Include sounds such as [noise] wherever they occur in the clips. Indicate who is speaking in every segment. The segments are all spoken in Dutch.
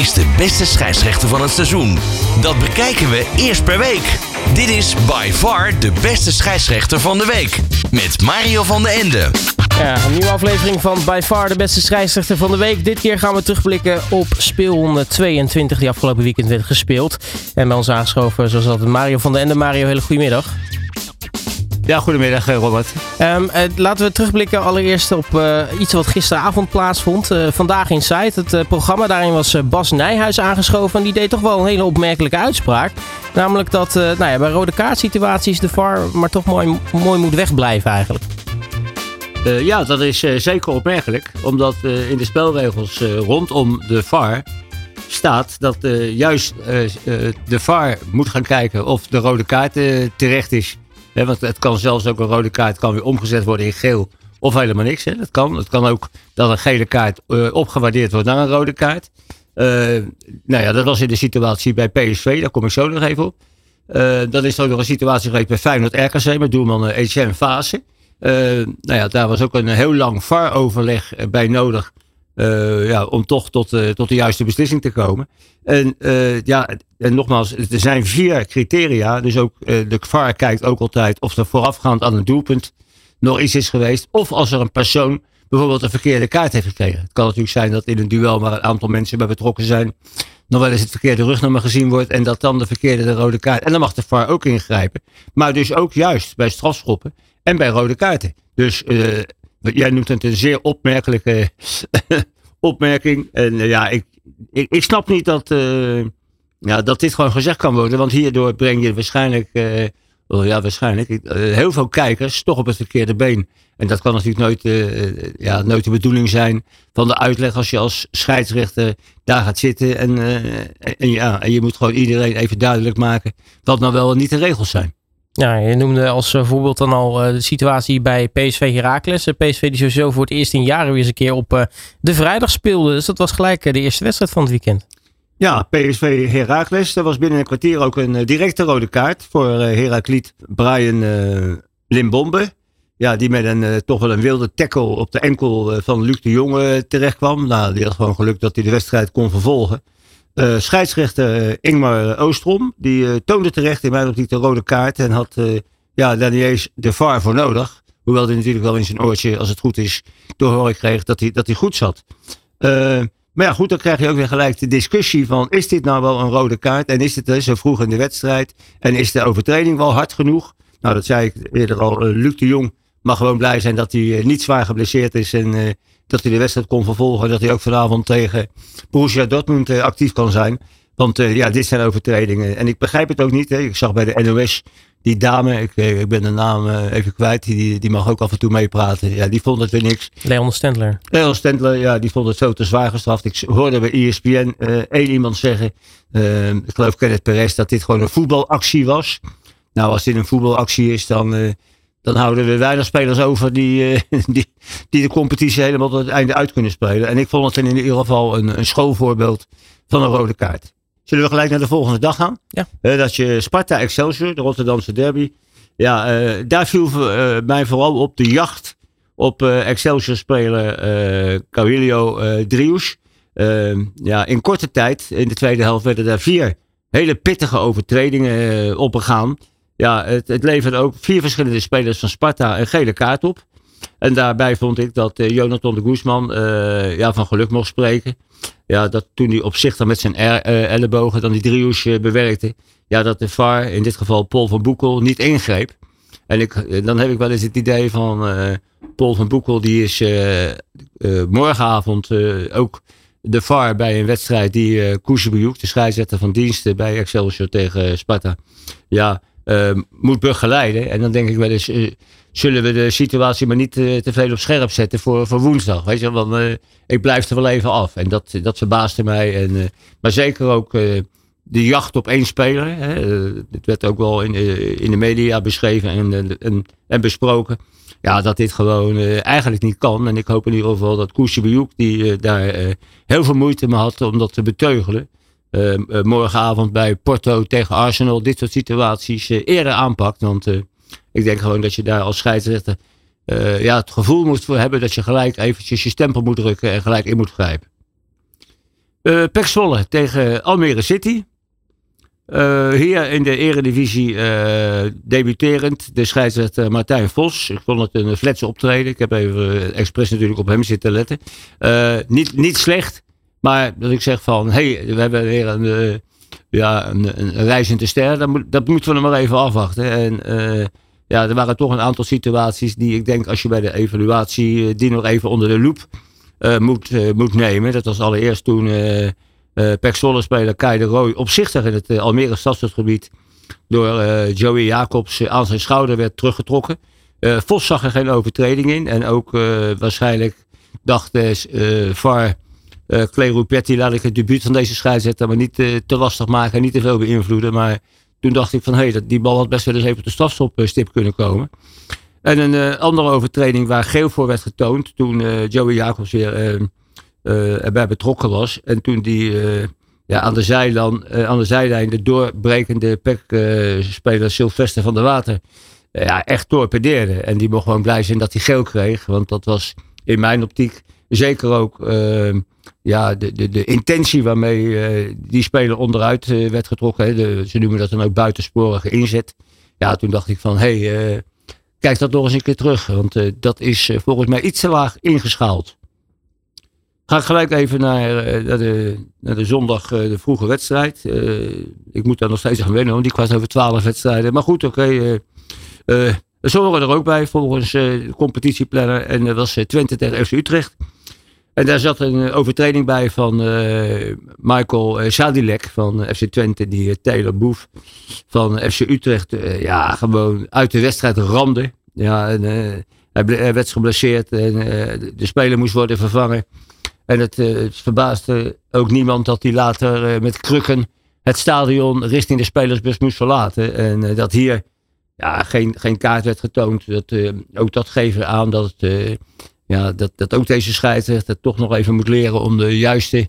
Speaker 1: is de beste scheidsrechter van het seizoen? Dat bekijken we eerst per week. Dit is by far de beste scheidsrechter van de week. Met Mario van den Ende.
Speaker 2: Ja, een nieuwe aflevering van By Far de beste scheidsrechter van de week. Dit keer gaan we terugblikken op speel 22 die afgelopen weekend werd gespeeld. En bij ons aangeschoven zoals altijd Mario van den Ende. Mario, hele goedemiddag.
Speaker 3: Ja, goedemiddag eh, Robert.
Speaker 2: Um, laten we terugblikken allereerst op uh, iets wat gisteravond plaatsvond. Uh, vandaag in Site, het programma. Daarin was Bas Nijhuis aangeschoven. En die deed toch wel een hele opmerkelijke uitspraak. Namelijk dat nou ja, bij rode kaartsituaties de VAR maar toch mooi, mooi moet wegblijven eigenlijk.
Speaker 3: ja, dat is zeker opmerkelijk. Omdat in de spelregels rondom de VAR staat dat juist de VAR moet gaan kijken of de rode kaart terecht is want het kan zelfs ook een rode kaart kan weer omgezet worden in geel. Of helemaal niks. Dat kan. Het kan ook dat een gele kaart uh, opgewaardeerd wordt naar een rode kaart. Uh, nou ja, dat was in de situatie bij PSV. Daar kom ik zo nog even op. Uh, dat is ook nog een situatie geweest bij Feyenoord RKC met doelman Etienne Fase. nou ja, daar was ook een heel lang VAR-overleg bij nodig. Uh, ja, om toch tot, uh, tot de juiste beslissing te komen. En, uh, ja, en nogmaals, er zijn vier criteria. Dus ook de VAR kijkt ook altijd of er voorafgaand aan een doelpunt nog iets is geweest. Of als er een persoon bijvoorbeeld een verkeerde kaart heeft gekregen. Het kan natuurlijk zijn dat in een duel waar een aantal mensen bij betrokken zijn. nog wel eens het verkeerde rugnummer gezien wordt. En dat dan de verkeerde de rode kaart. En dan mag de VAR ook ingrijpen. Maar dus ook juist bij strafschoppen en bij rode kaarten. Dus Jij noemt het een zeer opmerkelijke [laughs] opmerking. En eh, ja, ik, ik, snap niet dat, uh, ja, dat dit gewoon gezegd kan worden. Want hierdoor breng je waarschijnlijk, uh, oh ja, waarschijnlijk heel veel kijkers toch op het verkeerde been. En dat kan natuurlijk nooit, ja, nooit de bedoeling zijn van de uitleg als je als scheidsrechter daar gaat zitten. En, en, ja, en je moet gewoon iedereen even duidelijk maken wat nou wel en niet de regels zijn.
Speaker 2: Ja, je noemde als eh, voorbeeld dan al uh, de situatie bij PSV Heracles. PSV die sowieso voor het eerst in jaren weer eens een keer op de vrijdag speelde. Dus dat was gelijk de eerste wedstrijd van het weekend.
Speaker 3: Ja, PSV Heracles. Er was binnen een kwartier ook een directe rode kaart voor Herakliet Brian Limbombe. Ja, die met een toch wel een wilde tackle op de enkel van Luc de Jonge terecht kwam. Nou, die had gewoon geluk dat hij de wedstrijd kon vervolgen. Uh, scheidsrechter uh, Ingmar Oostrom, die uh, toonde terecht in mijn optiek de rode kaart en had ja, daar de VAR voor nodig. Hoewel hij natuurlijk wel in zijn oortje, als het goed is, te horen kreeg dat hij, dat hij goed zat. maar ja, goed, dan krijg je ook weer gelijk de discussie van, is dit nou wel een rode kaart? En is het zo vroeg in de wedstrijd? En is de overtreding wel hard genoeg? Nou, dat zei ik eerder al, Luc de Jong mag gewoon blij zijn dat hij niet zwaar geblesseerd is en dat hij de wedstrijd kon vervolgen. Dat hij ook vanavond tegen Borussia Dortmund uh, actief kan zijn. Want uh, ja, dit zijn overtredingen. En ik begrijp het ook niet. Hè. Ik zag bij de NOS die dame, ik, eh, ik ben de naam even kwijt, die, die mag ook af en toe meepraten. Ja, die vond het weer niks.
Speaker 2: Leon Stendler.
Speaker 3: Leon Stendler, ja, die vond het zo te zwaar gestraft. Ik hoorde bij ESPN één iemand zeggen, ik geloof Kenneth Perez, dat dit gewoon een voetbalactie was. Nou, als dit een voetbalactie is, dan dan houden we weinig spelers over die, uh, [laughs] die, die de competitie helemaal tot het einde uit kunnen spelen. En ik vond het in ieder geval een, een schoolvoorbeeld van een rode kaart. Zullen we gelijk naar de volgende dag gaan?
Speaker 2: Ja.
Speaker 3: Uh, dat je Sparta Excelsior, de Rotterdamse derby. Ja, uh, daar viel mij vooral op de jacht op Excelsior-speler uh, Carilio Drius. ja, in korte tijd, in de tweede helft, werden daar vier hele pittige overtredingen opgegaan. Ja, het, het leverde ook vier verschillende spelers van Sparta een gele kaart op. En daarbij vond ik dat uh, Jonathan de Guzman uh, ja, van geluk mocht spreken. Ja, dat toen hij op zich dan met zijn uh, ellebogen dan die driehoes bewerkte. Ja, dat de VAR, in dit geval Paul van Boekel, niet ingreep. En ik, dan heb ik wel eens het idee van Paul van Boekel, die is morgenavond ook de VAR bij een wedstrijd die uh, de scheidsrechter van diensten bij Excelsior tegen Sparta. Ja, moet begeleiden. En dan denk ik wel eens, uh, zullen we de situatie maar niet uh, te veel op scherp zetten voor, voor woensdag. Weet je, want ik blijf er wel even af. En dat, dat verbaasde mij. En, maar zeker ook de jacht op één speler. Hè. dit werd ook wel in, in de media beschreven en, en, en besproken. Ja, dat dit gewoon eigenlijk niet kan. En ik hoop in ieder geval dat Koesje Bejoek, die daar heel veel moeite mee had om dat te beteugelen morgenavond bij Porto tegen Arsenal dit soort situaties uh, eerder aanpakt. Want ik denk gewoon dat je daar als scheidsrechter ja, het gevoel moet voor hebben dat je gelijk eventjes je stempel moet drukken en gelijk in moet grijpen. Uh, Zwolle tegen Almere City. Hier in de eredivisie uh, debuterend de scheidsrechter Martijn Vos. Ik vond het een fletse optreden. Ik heb even expres natuurlijk op hem zitten letten. niet, niet slecht, maar dat ik zeg van... hé, hey, we hebben weer een, ja, een, reizende ster. Dat, moet, dat moeten we nog maar even afwachten. En ja, er waren toch een aantal situaties die ik denk... als je bij de evaluatie die nog even onder de loep moet, moet nemen. Dat was allereerst toen... Uh, Pek speler Kai de Roy opzichtig in het uh, Almere stadsgebied door uh, Joey Jacobs aan zijn schouder werd teruggetrokken. Vos zag er geen overtreding in en ook waarschijnlijk dacht uh, VAR uh, Clay Petty laat ik het debuut van deze scheidsrechter maar niet te lastig maken en niet te veel beïnvloeden. Maar toen dacht ik van hé, hey, die bal had best wel eens even op de strafstopstip kunnen komen. En een andere overtreding waar geel voor werd getoond toen Joey Jacobs weer erbij betrokken was. En toen die ja, aan, de zijlijn, aan de zijlijn de doorbrekende PEC-speler Sylvester van der Water ja, echt torpedeerde. En die mocht gewoon blij zijn dat hij geel kreeg. Want dat was in mijn optiek zeker ook ehm, ja, de, de, de intentie waarmee die speler onderuit werd getrokken. Hè. De, ze noemen dat dan ook buitensporige inzet. Ja, toen dacht ik van hé, hey, kijk dat nog eens een keer terug. Want dat is volgens mij iets te laag ingeschaald. Ga ik gelijk even naar, eh, de, naar de zondag, eh, de vroege wedstrijd. Ik moet daar nog steeds aan wennen, want die kwart over twaalf wedstrijden. Maar goed, oké. Okay, we er ook bij volgens de competitieplanner. En dat was Twente tegen FC Utrecht. En daar zat een overtreding bij van Michael Sadilek van FC Twente. Die Taylor Boef van FC Utrecht ja, gewoon uit de wedstrijd ramde. Ja, en, hij, werd geblesseerd en de speler moest worden vervangen. En het, het verbaasde ook niemand dat hij later met krukken het stadion richting de spelersbus moest verlaten. En dat hier ja, geen, geen kaart werd getoond. Dat, ook dat geeft aan dat, het, ja, dat, dat ook deze scheidsrechter toch nog even moet leren om de juiste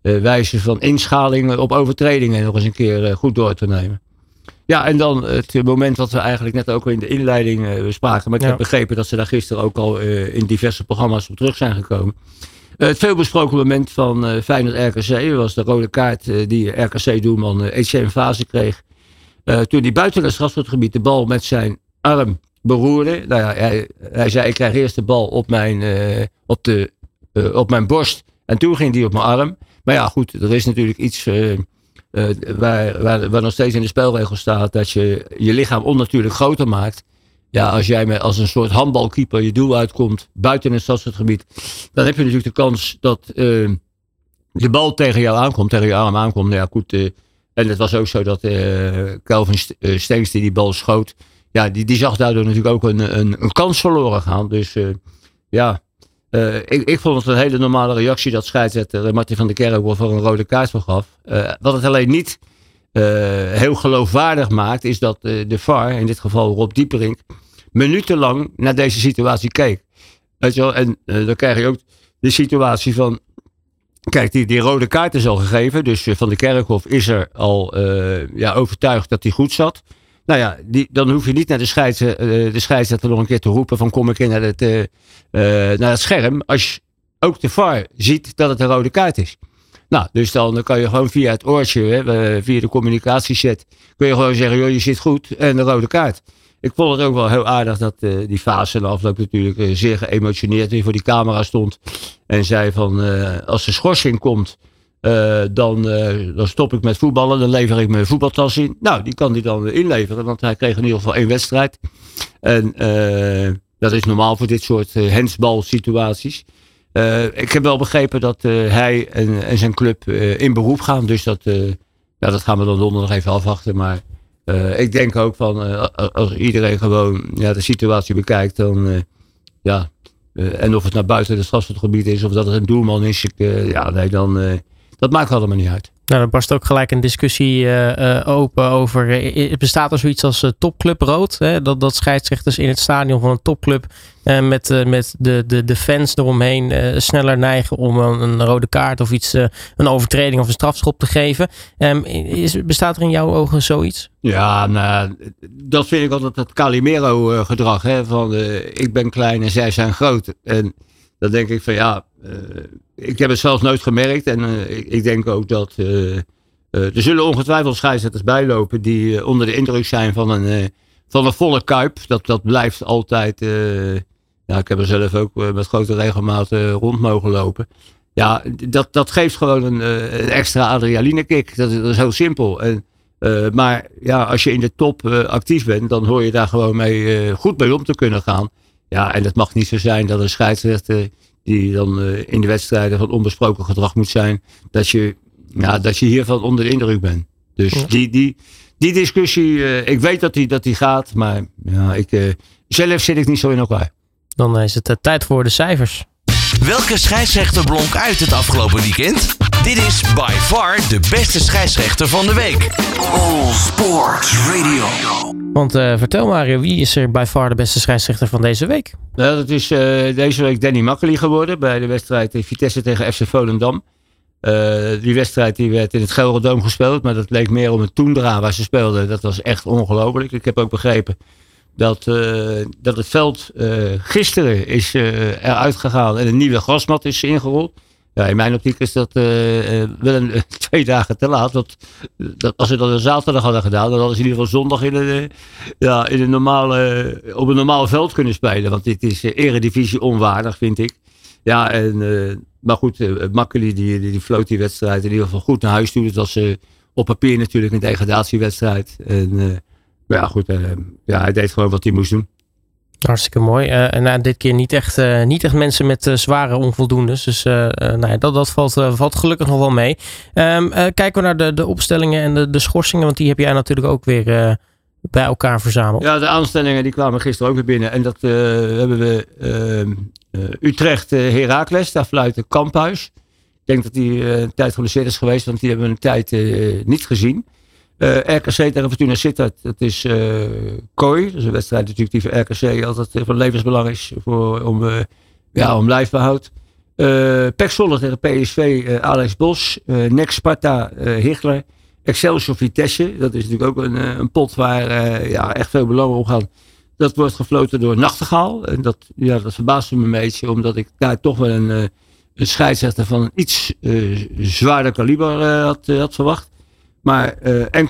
Speaker 3: wijze van inschaling op overtredingen nog eens een keer goed door te nemen. Ja, en dan het moment wat we eigenlijk net ook in de inleiding bespraken. Maar ik heb begrepen dat ze daar gisteren ook al in diverse programma's op terug zijn gekomen. Eh, het veelbesproken moment van Feyenoord-RKC was de rode kaart die RKC-doelman Etienne Fase kreeg. toen hij buiten het strafschopgebied de bal met zijn arm beroerde. Nou ja, hij, hij zei ik krijg eerst de bal op mijn, op de, op mijn borst en toen ging die op mijn arm. Maar ja goed, er is natuurlijk iets waar, waar, waar nog steeds in de spelregel staat dat je je lichaam onnatuurlijk groter maakt. Ja, als jij met, als een soort handbalkeeper je doel uitkomt buiten het stadsgebied, dan heb je natuurlijk de kans dat uh, de bal tegen jou aankomt, tegen je arm aankomt. Nou ja, goed. Uh, en het was ook zo dat uh, Kelvin Stengs die die bal schoot, ja, die, die zag daardoor natuurlijk ook een, een, kans verloren gaan. Dus ja, ik, ik vond het een hele normale reactie dat scheidsrechter Martin van der Kerkhoff voor een rode kaart voor gaf. wat het alleen niet heel geloofwaardig maakt, is dat de VAR, in dit geval Rob Dieperink, minutenlang naar deze situatie keek. Wel? En dan krijg je ook de situatie van. Kijk, die, die rode kaart is al gegeven. Dus Van de Kerkhof is er al ja, overtuigd dat hij goed zat. Nou ja, dan hoef je niet naar de, scheids, de scheidsrechter nog een keer te roepen van kom ik in naar het, naar het scherm. Als ook de VAR ziet dat het een rode kaart is. Nou, dus dan kan je gewoon via het oortje, via de communicatiechat, kun je gewoon zeggen, joh, je zit goed en de rode kaart ik vond het ook wel heel aardig dat uh, die fase de afloop natuurlijk uh, zeer geëmotioneerd weer voor die camera stond. En zei van uh, als de schorsing komt, dan, dan stop ik met voetballen. Dan lever ik mijn voetbaltas in. Nou, die kan hij dan inleveren, want hij kreeg in ieder geval één wedstrijd. En dat is normaal voor dit soort hensbal situaties. ik heb wel begrepen dat hij en, zijn club in beroep gaan. Dus dat, ja, dat gaan we dan donderdag even afwachten. Maar ik denk ook van als iedereen gewoon ja, de situatie bekijkt, dan ja. en of het naar buiten het strafschopgebied is of dat het een doelman is, ik, ja, nee, dan dat maakt allemaal niet uit.
Speaker 2: Nou, dan barst ook gelijk een discussie uh, uh, open over. Uh, bestaat er zoiets als topclub rood? Hè? Dat, dat scheidsrechters in het stadion van een topclub. met, met de, de, de fans eromheen sneller neigen om een, een, rode kaart of iets. een overtreding of een strafschop te geven. Um, is, bestaat er in jouw ogen zoiets?
Speaker 3: Ja, nou, dat vind ik altijd het Calimero-gedrag. Van ik ben klein en zij zijn groot. En dan denk ik van ja, ik heb het zelf nooit gemerkt. En ik, ik, denk ook dat er zullen ongetwijfeld scheidsrechters bijlopen die onder de indruk zijn van een, van een volle kuip. Dat, dat blijft altijd ja, ik heb er zelf ook met grote regelmaat rond mogen lopen. Ja, dat, dat geeft gewoon een, een extra adrenaline kick. Dat, is heel simpel. En maar ja, als je in de top actief bent, dan hoor je daar gewoon mee, goed mee om te kunnen gaan. Ja, en het mag niet zo zijn dat een scheidsrechter die dan in de wedstrijden van onbesproken gedrag moet zijn, dat je, ja, dat je hiervan onder de indruk bent. Dus ja. die, die, die discussie, ik weet dat die, dat die gaat, maar ja, ik, zelf zit ik niet zo in elkaar.
Speaker 2: Dan is het tijd voor de cijfers.
Speaker 1: Welke scheidsrechter blonk uit het afgelopen weekend? Dit is by far de beste scheidsrechter van de week. All Sports
Speaker 2: Radio. Want uh, vertel Mario, wie is er by far de beste scheidsrechter van deze week?
Speaker 3: Nou, dat is uh, deze week Danny Makkely geworden bij de wedstrijd Vitesse tegen FC Volendam. Die wedstrijd die werd in het Gelderdoom gespeeld, maar dat leek meer om een toendra waar ze speelden. Dat was echt ongelooflijk. Ik heb ook begrepen dat, dat het veld gisteren is eruit gegaan en een nieuwe grasmat is ingerold. Ja, in mijn optiek is dat wel een, [laughs] twee dagen te laat. Want dat, als ze dat een zaterdag hadden gedaan, dan hadden ze in ieder geval zondag in een, ja, in een normale, op een normaal veld kunnen spelen. Want dit is eredivisie onwaardig, vind ik. Ja, en, maar goed, uh, Makkeli die, die, die floot die wedstrijd in ieder geval goed naar huis toe. Het was op papier natuurlijk een degradatiewedstrijd. En ja, goed. Uh, ja, hij deed gewoon wat hij moest doen.
Speaker 2: Hartstikke mooi. Uh, en uh, dit keer niet echt, uh, niet echt mensen met zware onvoldoendes. Dus nou ja, dat, dat valt, valt gelukkig nog wel mee. Um, kijken we naar de, de opstellingen en de, de schorsingen. Want die heb jij natuurlijk ook weer bij elkaar verzameld.
Speaker 3: Ja, de aanstellingen die kwamen gisteren ook weer binnen. En dat hebben we ehm, Utrecht Heracles. Daar fluit Kamphuis. Ik denk dat hij een tijd geblesseerd is geweest. Want die hebben we een tijd niet gezien. Uh, eh, RKC tegen Fortuna Sittard, dat is uh, kooi. Dat is een wedstrijd natuurlijk die voor RKC altijd van levensbelang is voor, om, uh, ja, om lijfbehoud. Uh, Pek tegen PSV, Alex Bos. Nex Sparta, Hichler. Excelsior Vitesse, dat is natuurlijk ook een, een pot waar ja, echt veel belang om gaat. Dat wordt gefloten door Nachtegaal. En dat, ja, dat verbaasde me een beetje, omdat ik daar toch wel een, een scheidsrechter van een iets zwaarder kaliber had verwacht. Maar uh, en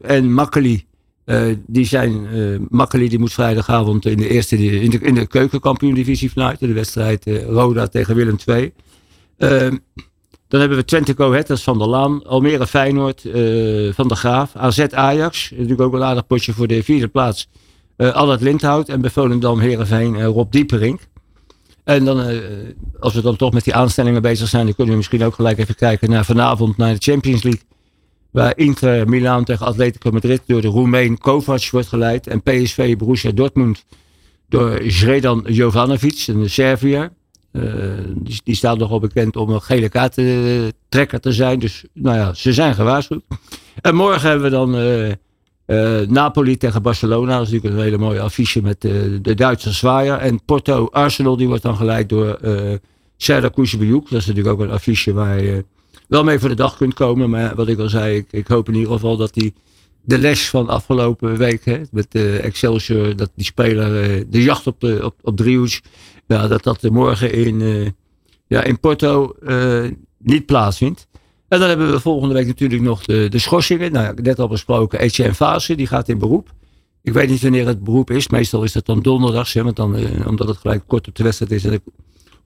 Speaker 3: en Makkeli, uh, die zijn, uh, Makkeli die moet vrijdagavond in de eerste, in de, in de keukenkampioen-divisie fluiten. De wedstrijd Roda tegen Willem II. Ehm, dan hebben we Twente Ahead, van der Laan. Almere Feyenoord, Van der Graaf. AZ Ajax, natuurlijk ook een aardig potje voor de vierde plaats. Uh, Allard Lindhout en bij Volendam Heerenveen Rob Dieperink. En dan, als we dan toch met die aanstellingen bezig zijn, dan kunnen we misschien ook gelijk even kijken naar vanavond naar de Champions League. Waar Inter Milan tegen Atletico Madrid door de Roemeen Kovac wordt geleid. En PSV Borussia Dortmund door Zredan Jovanovic, een Serviër. Uh, die, die staat nogal bekend om een gele kaarttrekker te zijn. Dus nou ja, ze zijn gewaarschuwd. En morgen hebben we dan uh, Napoli tegen Barcelona. Dat is natuurlijk een hele mooie affiche met de Duitse zwaaier. En Porto Arsenal, die wordt dan geleid door uh, Serdar Dat is natuurlijk ook een affiche waar wel mee voor de dag kunt komen. Maar wat ik al zei, ik, ik hoop in ieder geval dat die de les van afgelopen week hè, met uh, Excelsior, dat die speler uh, de jacht op, de, op, op Driehoes, ja, dat dat morgen in, uh, ja, in Porto niet plaatsvindt. En dan hebben we volgende week natuurlijk nog de, de schorsingen. Nou, net al besproken, Etienne Fase, die gaat in beroep. Ik weet niet wanneer het beroep is. Meestal is dat dan donderdags, hè, dan, omdat het gelijk kort op de wedstrijd is. En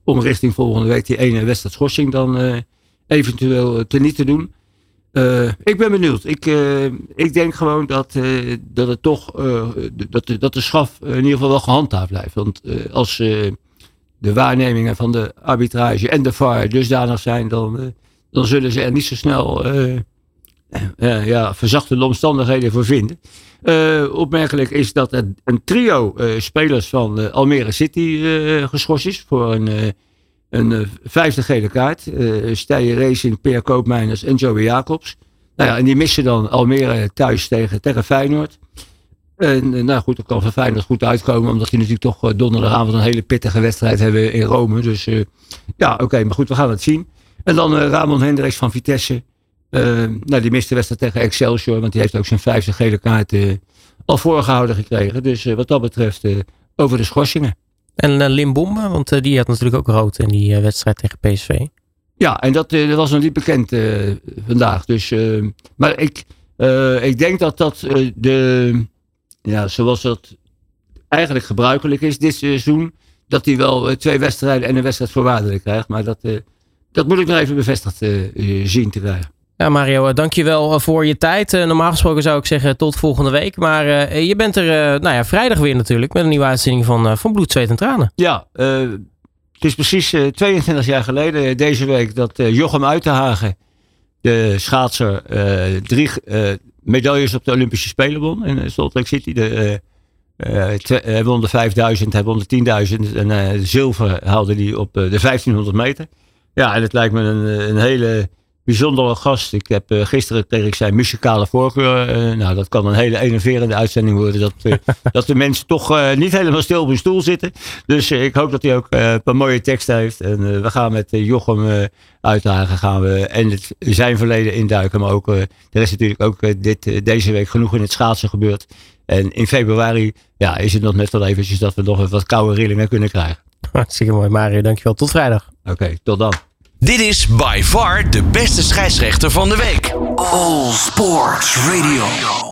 Speaker 3: om richting volgende week die ene wedstrijd schorsing dan eventueel te te doen. Uh, ik ben benieuwd. Ik, uh, ik denk gewoon dat, dat het toch dat, dat de schaf in ieder geval wel gehandhaafd blijft. Want als de waarnemingen van de arbitrage en de VAR dusdanig zijn, dan, dan zullen ze er niet zo snel ja, verzachte omstandigheden voor vinden. opmerkelijk is dat een trio spelers van Almere City geschorst is voor een een uh, vijfde gele kaart. Uh, Racing, Peer Koopmeiners en Joey Jacobs. Nou ja, en die missen dan Almere thuis tegen, tegen Feyenoord. En uh, nou goed, dat kan van Feyenoord goed uitkomen. Omdat die natuurlijk toch donderdagavond een hele pittige wedstrijd hebben in Rome. Dus ja, oké. maar goed, we gaan het zien. En dan Ramon Hendricks van Vitesse. nou, die miste wedstrijd tegen Excelsior. Want die heeft ook zijn vijfde gele kaart al voorgehouden gekregen. Dus wat dat betreft over de schorsingen.
Speaker 2: En uh, Lim Bombe, want die had natuurlijk ook rood in die wedstrijd tegen PSV.
Speaker 3: Ja, en dat, dat was nog niet bekend vandaag. Dus, maar ik, ik denk dat dat de, ja, zoals dat eigenlijk gebruikelijk is dit seizoen, dat hij wel twee wedstrijden en een wedstrijd voorwaardelijk krijgt. Maar dat, dat moet ik nog even bevestigd zien te krijgen.
Speaker 2: Ja, Mario, dankjewel voor je tijd. normaal gesproken zou ik zeggen tot volgende week. Maar je bent er nou ja, vrijdag weer natuurlijk met een nieuwe uitzending van, van Bloed, en Tranen.
Speaker 3: Ja, het is precies 22 jaar geleden deze week dat Jochem Uitenhagen, de schaatser, drie medailles op de Olympische Spelen won in Salt Lake City. De, hij won de 5000, hij won de 10.000 en zilver haalde hij op de 1500 meter. Ja, en het lijkt me een, een hele bijzondere gast. Ik heb uh, gisteren tegen ik zei muzikale voorkeur. Uh, nou, dat kan een hele enerverende uitzending worden. Dat, uh, [laughs] dat de mensen toch niet helemaal stil op hun stoel zitten. Dus ik hoop dat hij ook een paar mooie teksten heeft. En we gaan met Jochem uitdagen. Gaan we en het, zijn verleden induiken. Maar ook, er is natuurlijk ook dit, deze week genoeg in het schaatsen gebeurd. En in februari ja, is het nog net wel eventjes dat we nog wat koude rillingen kunnen krijgen.
Speaker 2: Hartstikke mooi Mario, dankjewel. Tot vrijdag.
Speaker 3: Oké, tot dan.
Speaker 1: Dit is by far de beste scheidsrechter van de week. All Sports Radio.